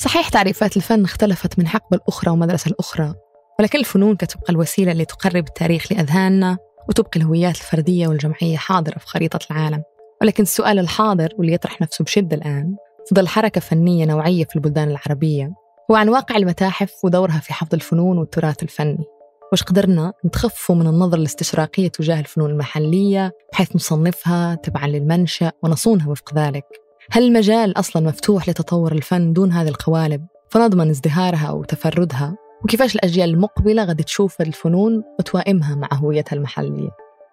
صحيح تعريفات الفن اختلفت من حقبة الأخرى ومدرسة الأخرى ولكن الفنون كتبقى الوسيلة اللي تقرب التاريخ لأذهاننا وتبقي الهويات الفردية والجمعية حاضرة في خريطة العالم. ولكن السؤال الحاضر واللي يطرح نفسه بشدة الآن تظل حركة فنية نوعية في البلدان العربية هو عن واقع المتاحف ودورها في حفظ الفنون والتراث الفني. وش قدرنا نتخفوا من النظرة الاستشراقية تجاه الفنون المحلية بحيث نصنفها تبعا للمنشأ ونصونها وفق ذلك؟ هل المجال أصلا مفتوح لتطور الفن دون هذه القوالب؟ فنضمن ازدهارها وتفردها. وكيفاش الأجيال المقبلة غادي تشوف الفنون وتوائمها مع هويتها المحلية؟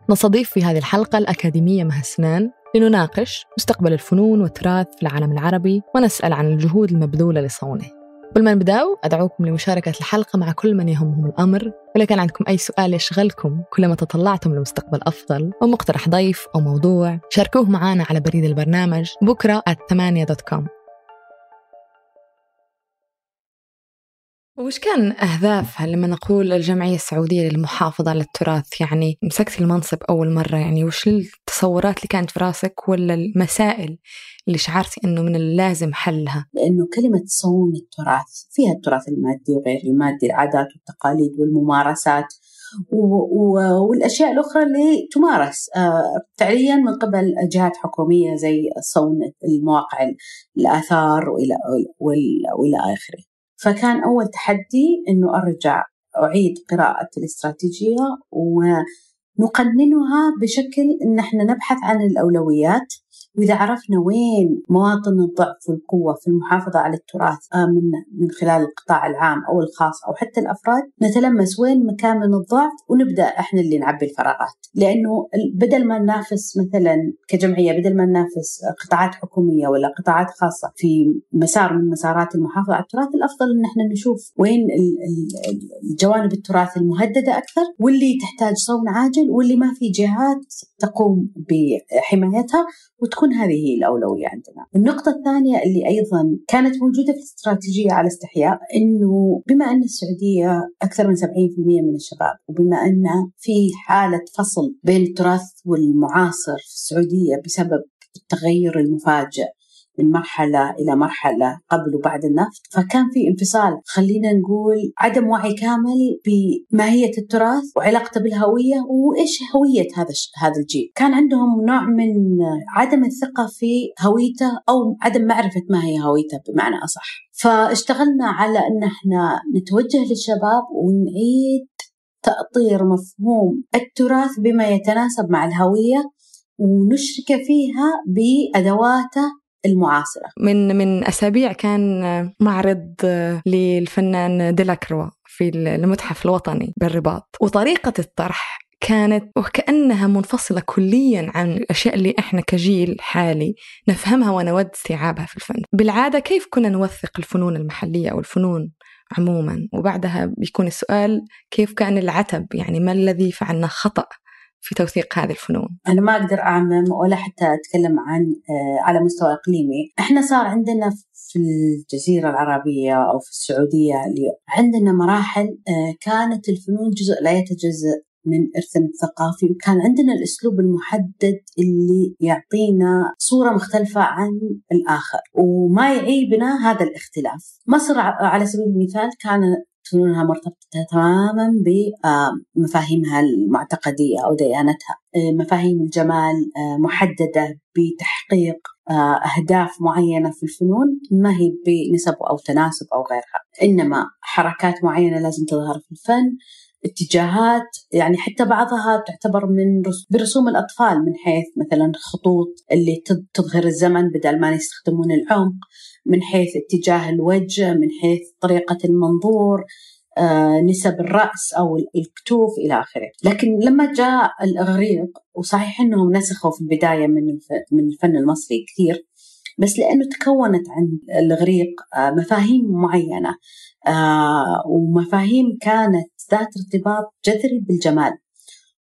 نستضيف في هذه الحلقة الأكاديمية مها سنان لنناقش مستقبل الفنون والتراث في العالم العربي ونسأل عن الجهود المبذولة لصونه قبل ما نبداو أدعوكم لمشاركة الحلقة مع كل من يهمهم الأمر. وإذا كان عندكم أي سؤال يشغلكم كلما تطلعتم لمستقبل أفضل أو مقترح ضيف أو موضوع شاركوه معنا على بريد البرنامج بكرة دوت كوم. وش كان أهدافها لما نقول الجمعية السعودية للمحافظة على التراث يعني مسكت المنصب أول مرة يعني وش التصورات اللي كانت في راسك ولا المسائل اللي شعرتي أنه من اللازم حلها لأنه كلمة صون التراث فيها التراث المادي وغير المادي العادات والتقاليد والممارسات والأشياء الأخرى اللي تمارس آه، فعليا من قبل جهات حكومية زي صون المواقع الآثار والى وإلى آخره. فكان أول تحدي إنه أرجع أعيد قراءة الاستراتيجية ونقننها بشكل إن إحنا نبحث عن الأولويات. وإذا عرفنا وين مواطن الضعف والقوة في المحافظة على التراث آه، من من خلال القطاع العام أو الخاص أو حتى الأفراد نتلمس وين مكان الضعف ونبدأ إحنا اللي نعبي الفراغات. لأنه بدل ما ننافس مثلا كجمعية بدل ما ننافس قطاعات حكومية ولا قطاعات خاصة في مسار من مسارات المحافظة على التراث الأفضل إن إحنا نشوف وين الجوانب التراث المهددة أكثر واللي تحتاج صون عاجل واللي ما في جهات تقوم بحمايتها وتكون هذه هي الأولوية عندنا. النقطة الثانية اللي أيضا كانت موجودة في الاستراتيجية على استحياء أنه بما أن السعودية أكثر من 70% من الشباب وبما أن في حالة فصل بين التراث والمعاصر في السعودية بسبب التغير المفاجئ من مرحلة إلى مرحلة قبل وبعد النفط فكان في انفصال. خلينا نقول عدم وعي كامل بماهية التراث وعلاقته بالهوية وإيش هوية هذا هذا الجيل؟ كان عندهم نوع من عدم الثقة في هويته أو عدم معرفة ما هي هويته بمعنى أصح. فاشتغلنا على أن إحنا نتوجه للشباب ونعيد تأطير مفهوم التراث بما يتناسب مع الهوية ونشرك فيها بأدواته المعاصرة. من من أسابيع كان معرض للفنان ديلاكروا في المتحف الوطني بالرباط. وطريقة الطرح كانت وكأنها منفصلة كليا عن الأشياء اللي إحنا كجيل حالي نفهمها ونود استيعابها في الفن. بالعادة كيف كنا نوثق الفنون المحلية أو الفنون عموما؟ وبعدها بيكون السؤال كيف كان العتب؟ يعني ما الذي فعلنا خطأ؟ في توثيق هذه الفنون؟ أنا ما أقدر أعمم ولا حتى أتكلم عن آه، على مستوى إقليمي إحنا صار عندنا في الجزيرة العربية أو في السعودية عندنا مراحل آه، كانت الفنون جزء لا يتجزأ من إرثنا الثقافي وكان عندنا الأسلوب المحدد اللي يعطينا صورة مختلفة عن الآخر وما يعيبنا هذا الاختلاف مصر على سبيل المثال كان فنونها مرتبطة تماما بمفاهيمها المعتقدية أو ديانتها. آه، مفاهيم الجمال آه، محددة بتحقيق آه، أهداف معينة في الفنون ما هي بنسب أو تناسب أو غيرها. إنما حركات معينة لازم تظهر في الفن. اتجاهات يعني حتى بعضها تعتبر من برسوم الأطفال من حيث مثلا خطوط اللي تظهر الزمن بدل ما يستخدمون العمق من حيث اتجاه الوجه من حيث طريقة المنظور آه، نسب الرأس أو الكتوف إلى آخره. لكن لما جاء الإغريق وصحيح أنهم نسخوا في البداية من من الفن المصري كثير بس لأنه تكونت عند الإغريق آه، مفاهيم معينة آه، ومفاهيم كانت ذات ارتباط جذري بالجمال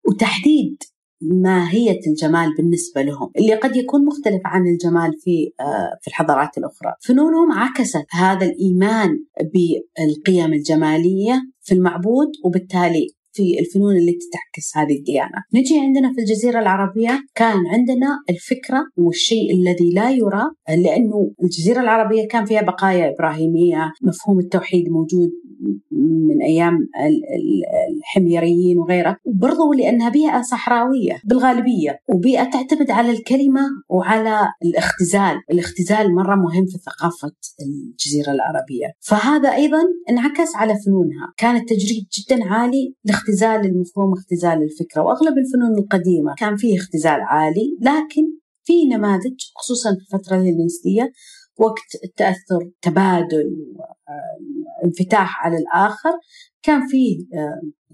وتحديد ماهية الجمال بالنسبة لهم اللي قد يكون مختلف عن الجمال في آه، في الحضارات الأخرى. فنونهم عكست هذا الإيمان بالقيم الجمالية في المعبود وبالتالي في الفنون اللي تعكس هذه الديانة. نجي عندنا في الجزيرة العربية كان عندنا الفكرة والشيء الذي لا يرى لأنه الجزيرة العربية كان فيها بقايا إبراهيمية مفهوم التوحيد موجود من أيام الحميريين وغيره وبرضه لأنها بيئة صحراوية بالغالبية وبيئة تعتمد على الكلمة وعلى الاختزال، الاختزال مرة مهم في ثقافة الجزيرة العربية، فهذا أيضا انعكس على فنونها، كان التجريد جدا عالي لاختزال المفهوم اختزال الفكرة، وأغلب الفنون القديمة كان فيه اختزال عالي، لكن في نماذج خصوصا في الفترة الهلينستيه وقت التأثر تبادل انفتاح على الآخر كان فيه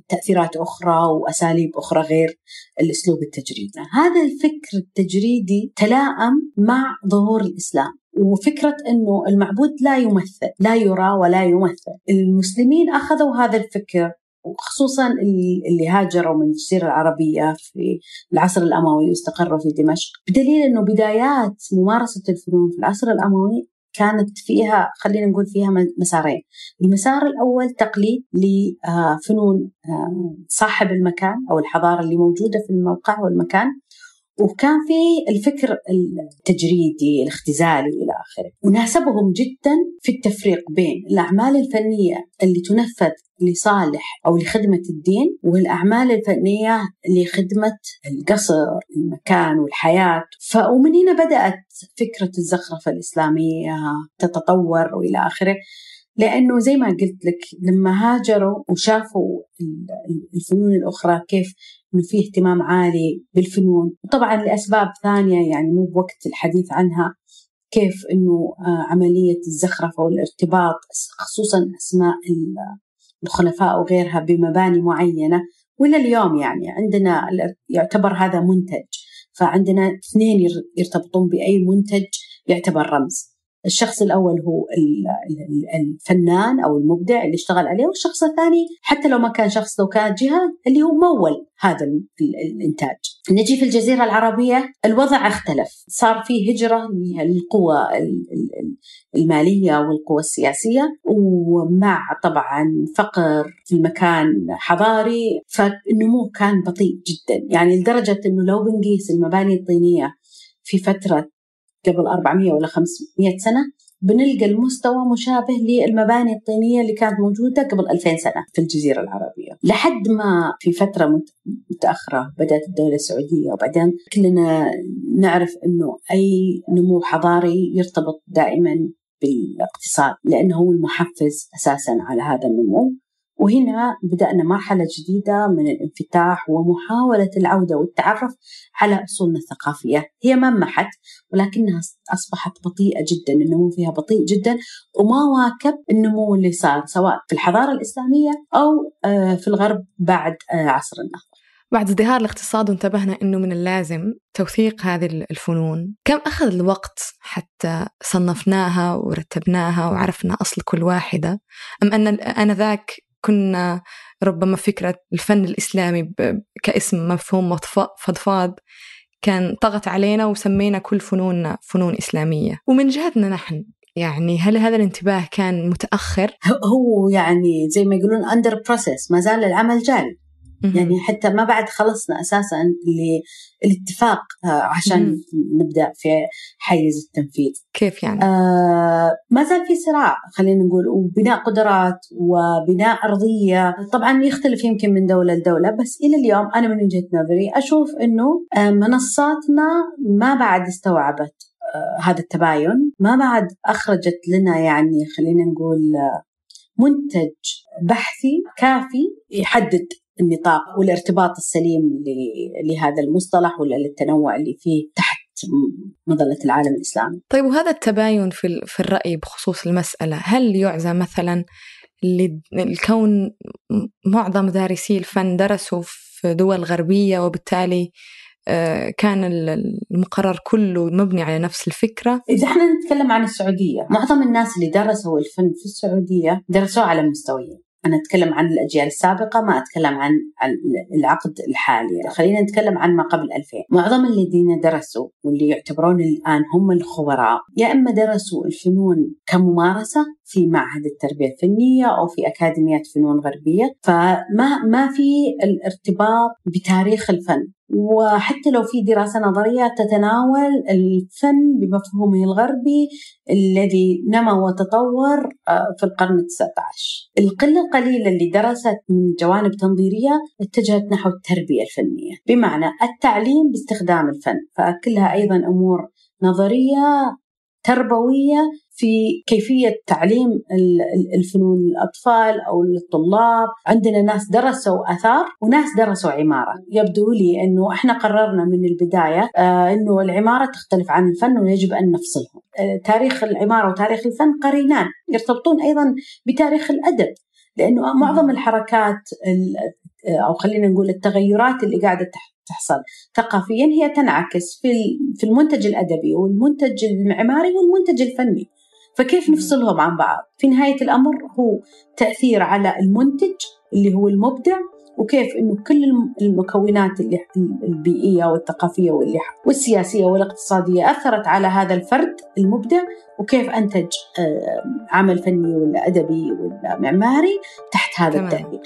تأثيرات أخرى وأساليب أخرى غير الأسلوب التجريدي. هذا الفكر التجريدي تلائم مع ظهور الإسلام وفكرة أنه المعبود لا يمثل لا يرى ولا يمثل. المسلمين أخذوا هذا الفكر وخصوصا اللي هاجروا من الجزيرة العربية في العصر الأموي واستقروا في دمشق. بدليل أنه بدايات ممارسة الفنون في العصر الأموي كانت فيها خلينا نقول فيها مسارين. المسار الأول تقليد لفنون آه، صاحب المكان أو الحضارة اللي موجودة في الموقع والمكان. وكان في الفكر التجريدي الاختزالي إلى آخره. وناسبهم جدا في التفريق بين الأعمال الفنية اللي تنفذ لصالح أو لخدمة الدين والأعمال الفنية لخدمة القصر المكان والحياة. ومن هنا بدأت فكرة الزخرفة الإسلامية تتطور وإلى آخره. لأنه زي ما قلت لك لما هاجروا وشافوا الفنون الأخرى كيف إنه في اهتمام عالي بالفنون. وطبعا لأسباب ثانية يعني مو بوقت الحديث عنها كيف إنه آه، عملية الزخرفة والارتباط خصوصا أسماء الخلفاء وغيرها بمباني معينة. والى اليوم يعني عندنا يعتبر هذا منتج. فعندنا اثنين يرتبطون بأي منتج يعتبر رمز. الشخص الأول هو الفنان أو المبدع اللي اشتغل عليه والشخص الثاني حتى لو ما كان شخص لو كانت جهة اللي هو مول هذا الإنتاج. نجي في الجزيرة العربية الوضع اختلف. صار في هجرة للقوى المالية والقوى السياسية ومع طبعا فقر في المكان حضاري فالنمو كان بطيء جدا. يعني لدرجة أنه لو بنقيس المباني الطينية في فترة قبل 400 ولا 500 سنة بنلقى المستوى مشابه للمباني الطينية اللي كانت موجودة قبل 2000 سنة في الجزيرة العربية. لحد ما في فترة متأخرة بدأت الدولة السعودية وبعدين كلنا نعرف أنه أي نمو حضاري يرتبط دائما بالاقتصاد لأنه هو المحفز أساسا على هذا النمو. وهنا بدأنا مرحلة جديدة من الانفتاح ومحاولة العودة والتعرف على أصولنا الثقافية. هي ما محت ولكنها أصبحت بطيئة جدا النمو فيها بطيء جدا وما واكب النمو اللي صار سواء في الحضارة الإسلامية أو آه، في الغرب بعد آه، عصر النهضة. بعد ازدهار الاقتصاد وانتبهنا إنه من اللازم توثيق هذه الفنون، كم أخذ الوقت حتى صنفناها ورتبناها وعرفنا أصل كل واحدة؟ أم أن آنذاك كنا ربما فكرة الفن الإسلامي كاسم مفهوم فضفاض كان طغت علينا وسمينا كل فنوننا فنون إسلامية ومن جهتنا نحن يعني هل هذا الانتباه كان متأخر؟ هو يعني زي ما يقولون under process ما زال العمل جاري يعني حتى ما بعد خلصنا أساسا الاتفاق آه، عشان نبدأ في حيز التنفيذ. كيف يعني؟ آه ما زال في صراع خلينا نقول وبناء قدرات وبناء أرضية. طبعا يختلف يمكن من دولة لدولة بس إلى اليوم أنا من وجهة نظري أشوف إنه آه، منصاتنا ما بعد استوعبت آه هذا التباين ما بعد أخرجت لنا يعني خلينا نقول منتج بحثي كافي يحدد النطاق والارتباط السليم لهذا المصطلح ولا للتنوع اللي فيه تحت مظلة العالم الإسلامي. طيب وهذا التباين في, في الرأي بخصوص المسألة هل يعزى مثلا للكون معظم دارسي الفن درسوا في دول غربية وبالتالي آه، كان المقرر كله مبني على نفس الفكرة؟ إذا إحنا نتكلم عن السعودية معظم الناس اللي درسوا الفن في السعودية درسوه على مستويين. أنا أتكلم عن الأجيال السابقة ما أتكلم عن العقد الحالي. خلينا نتكلم عن ما قبل 2000 معظم الذين درسوا واللي يعتبرون الآن هم الخبراء يا إما درسوا الفنون كممارسة في معهد التربية الفنية أو في أكاديميات فنون غربية فما ما في الارتباط بتاريخ الفن. وحتى لو في دراسة نظرية تتناول الفن بمفهومه الغربي الذي نما وتطور آه، في القرن التاسع عشر القلة القليلة اللي درست من جوانب تنظيرية اتجهت نحو التربية الفنية بمعنى التعليم باستخدام الفن. فكلها أيضا أمور نظرية تربوية في كيفية تعليم الفنون للأطفال أو للطلاب. عندنا ناس درسوا أثار وناس درسوا عمارة. يبدو لي أنه إحنا قررنا من البداية آه، أنه العمارة تختلف عن الفن ويجب أن نفصلهم. آه، تاريخ العمارة وتاريخ الفن قرينان يرتبطون أيضا بتاريخ الأدب لأنه معظم الحركات أو خلينا نقول التغيرات اللي قاعدة تحصل ثقافيا هي تنعكس في في المنتج الأدبي والمنتج المعماري والمنتج الفني. فكيف نفصلهم عن بعض؟ في نهاية الأمر هو تأثير على المنتج اللي هو المبدع وكيف إنه كل المكونات اللي البيئية والثقافية واللي والسياسية والاقتصادية أثرت على هذا الفرد المبدع وكيف أنتج آه، عمل فني ولا أدبي ولا معماري تحت هذا التأثير.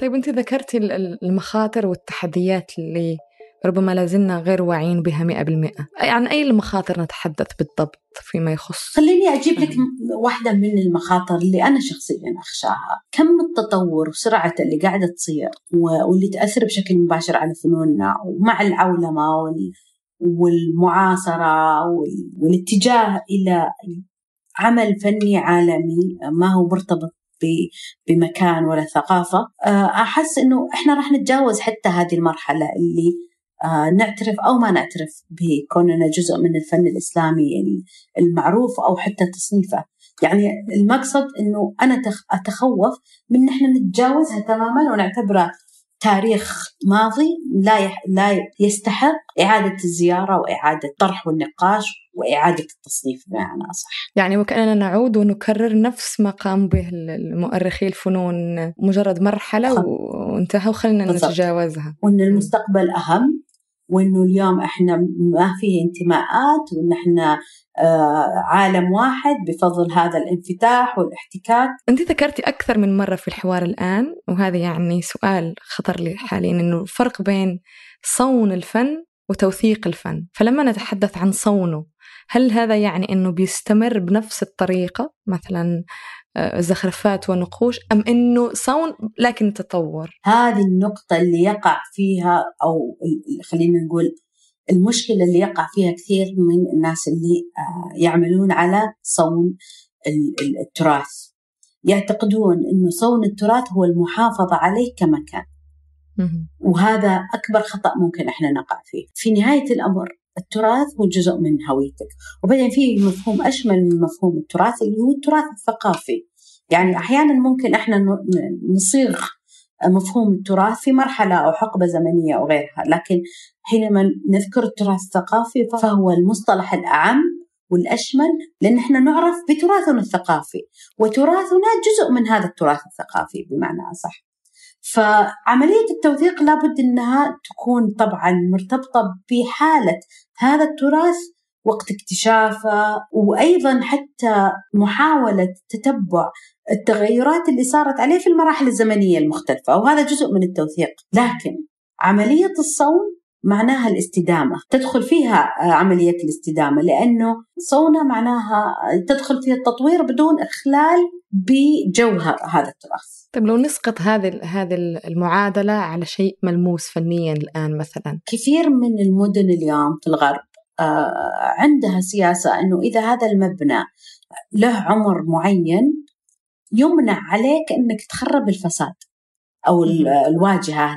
طيب أنت ذكرتي المخاطر والتحديات اللي ربما لازلنا غير واعيين بها مئة بالمئة. عن أي المخاطر نتحدث بالضبط فيما يخص؟ خليني أجيب لك واحدة من المخاطر اللي أنا شخصيا أخشاها. كم التطور وسرعة اللي قاعدة تصير واللي تأثر بشكل مباشر على فنوننا ومع العولمة والمعاصرة والاتجاه إلى عمل فني عالمي ما هو مرتبط بمكان ولا ثقافة. آه، أحس أنه إحنا راح نتجاوز حتى هذه المرحلة اللي آه، نعترف أو ما نعترف بكوننا جزء من الفن الإسلامي المعروف أو حتى تصنيفه. يعني المقصد أنه أنا أتخوف من نحن نتجاوزها تماما ونعتبره تاريخ ماضي لا لا يستحق إعادة الزيارة وإعادة طرح والنقاش. وإعادة التصنيف بمعنى أصح. يعني وكأننا نعود ونكرر نفس ما قام به المؤرخي الفنون مجرد مرحلة وانتهى وخلنا نتجاوزها. وأن المستقبل أهم وإنه اليوم إحنا ما فيه انتماءات وإن إحنا آه عالم واحد بفضل هذا الانفتاح والاحتكاك. أنت ذكرتي أكثر من مرة في الحوار الآن وهذا يعني سؤال خطر لي حاليا إنه الفرق بين صون الفن وتوثيق الفن. فلما نتحدث عن صونه هل هذا يعني إنه بيستمر بنفس الطريقة مثلا آه، زخرفات ونقوش أم أنه صون لكن تطور؟ هذه النقطة اللي يقع فيها أو خلينا نقول المشكلة اللي يقع فيها كثير من الناس اللي آه، يعملون على صون التراث. يعتقدون أنه صون التراث هو المحافظة عليه كما كان وهذا أكبر خطأ ممكن إحنا نقع فيه. في نهاية الأمر التراث هو جزء من هويتك. وبعدين في مفهوم أشمل من مفهوم التراث اللي هو التراث الثقافي. يعني أحيانا ممكن إحنا نصيغ مفهوم التراث في مرحلة أو حقبة زمنية أو غيرها. لكن حينما نذكر التراث الثقافي فهو المصطلح الأعم والأشمل لأن إحنا نعرف بتراثنا الثقافي. وتراثنا جزء من هذا التراث الثقافي بمعنى أصح. فعملية التوثيق لابد أنها تكون طبعا مرتبطة بحالة هذا التراث وقت اكتشافه وأيضا حتى محاولة تتبع التغيرات اللي صارت عليه في المراحل الزمنية المختلفة وهذا جزء من التوثيق. لكن عملية الصون معناها الاستدامة. تدخل فيها عملية الاستدامة لأنه صونة معناها تدخل فيها التطوير بدون إخلال بجوهر هذا التراث. طيب لو نسقط هذه هذه المعادلة على شيء ملموس فنيا الآن مثلا. كثير من المدن اليوم في الغرب آه، عندها سياسة أنه إذا هذا المبنى له عمر معين يمنع عليك أنك تخرب الفساد أو الواجهة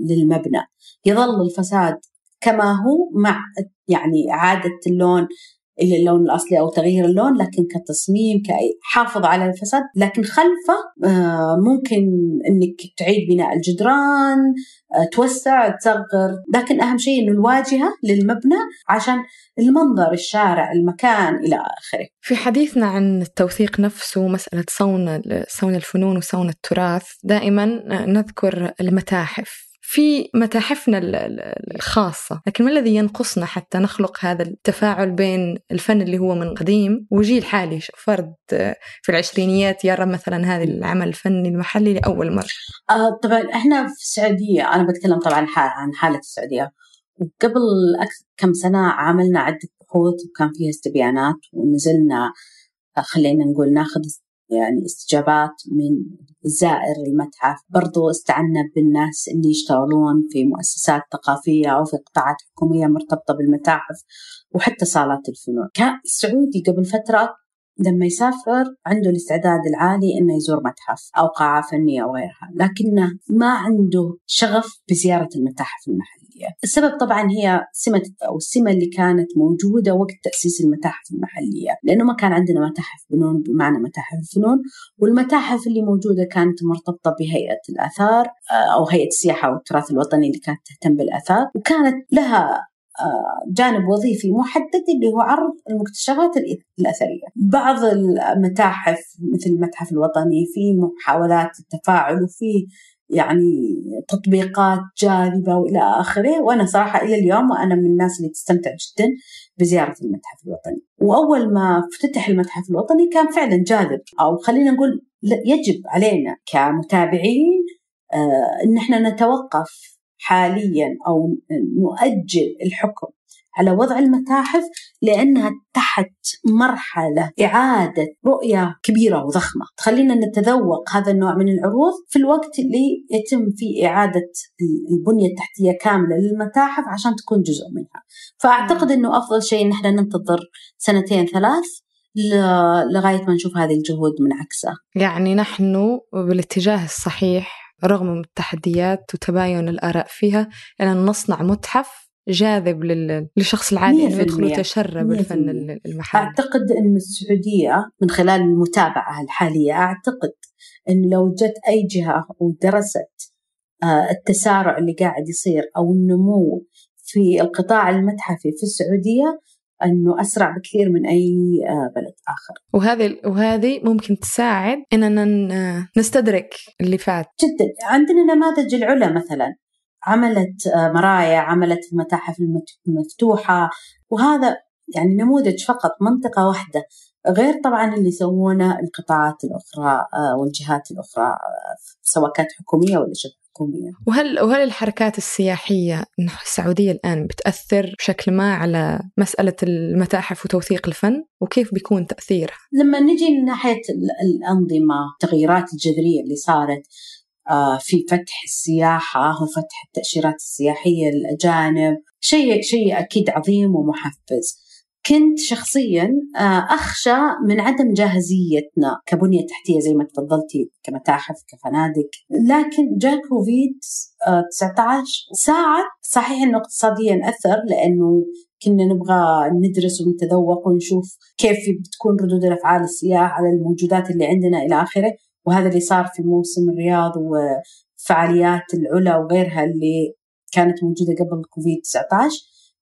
للمبنى. يظل الفساد كما هو مع يعني إعادة اللون إلى اللون الأصلي أو تغيير اللون لكن كتصميم كحافظ على الفساد. لكن خلفه آه، ممكن أنك تعيد بناء الجدران آه، توسع تصغر. لكن أهم شيء أنه الواجهة للمبنى عشان المنظر الشارع المكان إلى آخره. في حديثنا عن التوثيق نفسه مسألة صون صون الفنون وصون التراث دائما نذكر المتاحف. في متاحفنا الخاصة. لكن ما الذي ينقصنا حتى نخلق هذا التفاعل بين الفن اللي هو من قديم وجيل حالي؟ فرد في العشرينيات يرى مثلا هذا العمل الفني المحلي لأول مرة. آه طبعا إحنا في السعودية أنا بتكلم طبعا عن حالة السعودية. وقبل كم سنة عملنا عدة بحوث وكان فيها استبيانات ونزلنا خلينا نقول ناخذ يعني استجابات من زائر المتحف برضو استعنا بالناس اللي يشتغلون في مؤسسات ثقافية أو في قطاعات حكومية مرتبطة بالمتاحف وحتى صالات الفنون كان السعودي قبل فترة لما يسافر عنده الاستعداد العالي إنه يزور متحف أو قاعة فنية وغيرها، لكنه ما عنده شغف بزيارة المتاحف المحلية. السبب طبعا هي سمة أو السمة اللي كانت موجودة وقت تأسيس المتاحف المحلية، لأنه ما كان عندنا متاحف فنون بمعنى متاحف الفنون، والمتاحف اللي موجودة كانت مرتبطة بهيئة الآثار أو هيئة السياحة والتراث الوطني اللي كانت تهتم بالآثار، وكانت لها جانب وظيفي محدد اللي هو عرض المكتشفات الأثرية. بعض المتاحف مثل المتحف الوطني في محاولات التفاعل وفي يعني تطبيقات جاذبة وإلى آخره. وأنا صراحة إلى اليوم وأنا من الناس اللي تستمتع جدا بزيارة المتحف الوطني. وأول ما افتتح المتحف الوطني كان فعلا جاذب. أو خلينا نقول يجب علينا كمتابعين آه إن إحنا نتوقف حاليا أو نؤجل الحكم على وضع المتاحف لأنها تحت مرحلة إعادة رؤية كبيرة وضخمة، تخلينا نتذوق هذا النوع من العروض في الوقت اللي يتم فيه إعادة البنية التحتية كاملة للمتاحف عشان تكون جزء منها. فأعتقد إنه أفضل شيء إن إحنا ننتظر سنتين ثلاث لغاية ما نشوف هذه الجهود منعكسه. يعني نحن بالاتجاه الصحيح رغم التحديات وتباين الآراء فيها أن نصنع متحف جاذب للشخص العادي إنه يدخل ويتشرب الفن المحلي. أعتقد إن السعودية من خلال المتابعة الحالية أعتقد إن لو جت أي جهة ودرست آه، التسارع اللي قاعد يصير أو النمو في القطاع المتحفي في السعودية إنه أسرع بكثير من أي آه، بلد آخر. وهذه وهذه ممكن تساعد إننا نستدرك اللي فات. جدا، عندنا نماذج العلا مثلا. عملت آه، مرايا، عملت المتاحف المفتوحة. وهذا يعني نموذج فقط منطقة واحدة. غير طبعا اللي يسوونه القطاعات الأخرى آه، والجهات الأخرى سواء كانت حكومية ولا شبه الحكومية وهل وهل الحركات السياحية السعودية الآن بتأثر بشكل ما على مسألة المتاحف وتوثيق الفن؟ وكيف بيكون تأثيرها؟ لما نجي من ناحية الأنظمة التغييرات الجذرية اللي صارت آه، في فتح السياحة وفتح التأشيرات السياحية للأجانب. شيء شيء أكيد عظيم ومحفز. كنت شخصيا آه، أخشى من عدم جاهزيتنا كبنية تحتية زي ما تفضلتي كمتاحف كفنادق. لكن جاء كوفيد 19 آه، ساعد صحيح أنه اقتصاديا أثر لأنه كنا نبغى ندرس ونتذوق ونشوف كيف بتكون ردود الأفعال السياح على الموجودات اللي عندنا إلى آخره. وهذا اللي صار في موسم الرياض وفعاليات العلا وغيرها اللي كانت موجودة قبل كوفيد 19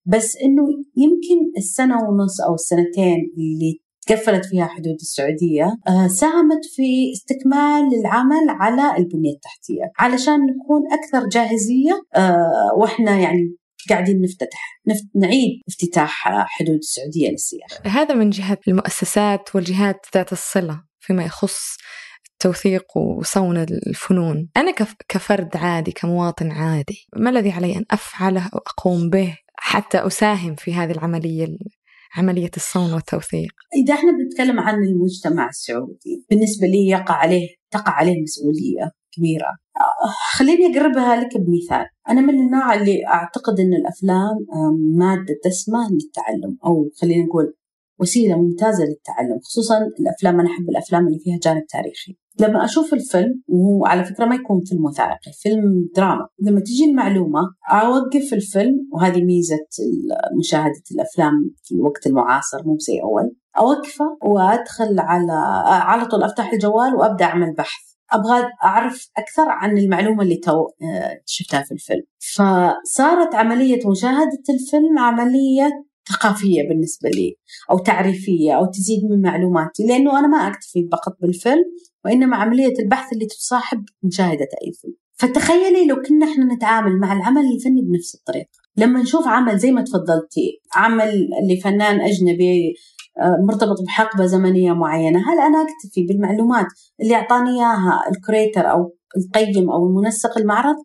بس إنه يمكن السنة ونص أو السنتين اللي تقفلت فيها حدود السعودية آه، ساهمت في استكمال العمل على البنية التحتية علشان نكون أكثر جاهزية آه، وإحنا يعني قاعدين نفتتح نفت... نعيد افتتاح حدود السعودية للسياحة. هذا من جهة المؤسسات والجهات ذات الصلة فيما يخص التوثيق وصون الفنون. أنا كفرد عادي كمواطن عادي ما الذي علي أن أفعله أو أقوم به حتى أساهم في هذه العملية عملية الصون والتوثيق؟ إذا إحنا بنتكلم عن المجتمع السعودي بالنسبة لي يقع عليه تقع عليه مسؤولية كبيرة. خليني أقربها لك بمثال. أنا من النوع اللي أعتقد أن الأفلام مادة دسمة للتعلم أو خلينا نقول وسيلة ممتازة للتعلم خصوصا الأفلام. أنا أحب الأفلام اللي فيها جانب تاريخي. لما أشوف الفيلم وهو على فكرة ما يكون فيلم وثائقي فيلم دراما لما تجي المعلومة أوقف الفيلم وهذه ميزة مشاهدة الأفلام في الوقت المعاصر مو زي أول. أوقفه وأدخل على على طول أفتح الجوال وأبدأ أعمل بحث. أبغى أعرف أكثر عن المعلومة اللي تو آه، شفتها في الفيلم. فصارت عملية مشاهدة الفيلم عملية ثقافية بالنسبة لي أو تعريفية أو تزيد من معلوماتي لأنه أنا ما أكتفي فقط بالفيلم وإنما عملية البحث اللي تصاحب مشاهدة أي فيلم. فتخيلي لو كنا إحنا نتعامل مع العمل الفني بنفس الطريقة. لما نشوف عمل زي ما تفضلتي عمل لفنان أجنبي آه، مرتبط بحقبة زمنية معينة هل أنا أكتفي بالمعلومات اللي أعطاني إياها الكريتر أو القيم أو المنسق المعرض؟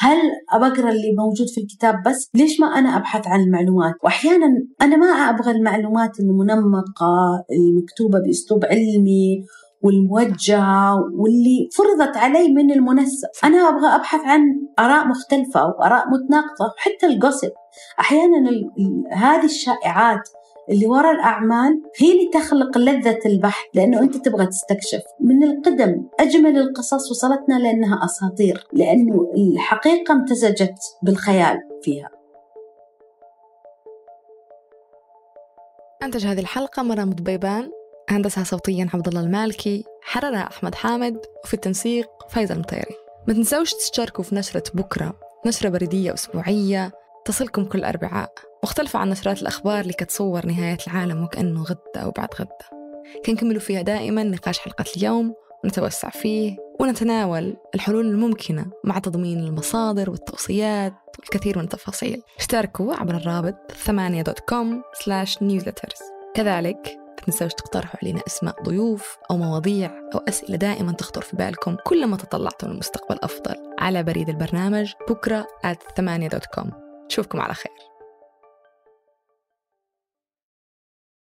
هل أبقرأ اللي موجود في الكتاب بس؟ ليش ما أنا أبحث عن المعلومات؟ وأحيانا أنا ما أبغى المعلومات المنمقة المكتوبة بأسلوب علمي والموجهة واللي فرضت علي من المنسق. أنا أبغى أبحث عن آراء مختلفة أو آراء متناقضة حتى القصب أحيانا هذه الشائعات اللي وراء الأعمال هي اللي تخلق لذة البحث لأنه أنت تبغى تستكشف. من القدم أجمل القصص وصلتنا لأنها أساطير لأنه الحقيقة امتزجت بالخيال فيها. أنتج هذه الحلقة مرام ضبيبان هندسها صوتيا عبد الله المالكي حررها أحمد حامد وفي التنسيق فايزة المطيري. ما تنسوش تشتركوا في نشرة بكرة نشرة بريدية أسبوعية تصلكم كل أربعاء. مختلفة عن نشرات الأخبار اللي كتصور نهاية العالم وكأنه غدا أو بعد غدا كنكملوا فيها دائما نقاش حلقة اليوم ونتوسع فيه ونتناول الحلول الممكنة مع تضمين المصادر والتوصيات والكثير من التفاصيل. اشتركوا عبر الرابط 8.com/نيوزلترز. كذلك تنسوش تقترحوا علينا أسماء ضيوف أو مواضيع أو أسئلة دائما تخطر في بالكم كلما تطلعتم لمستقبل أفضل. على بريد البرنامج بكرة at 8.com نشوفكم على خير.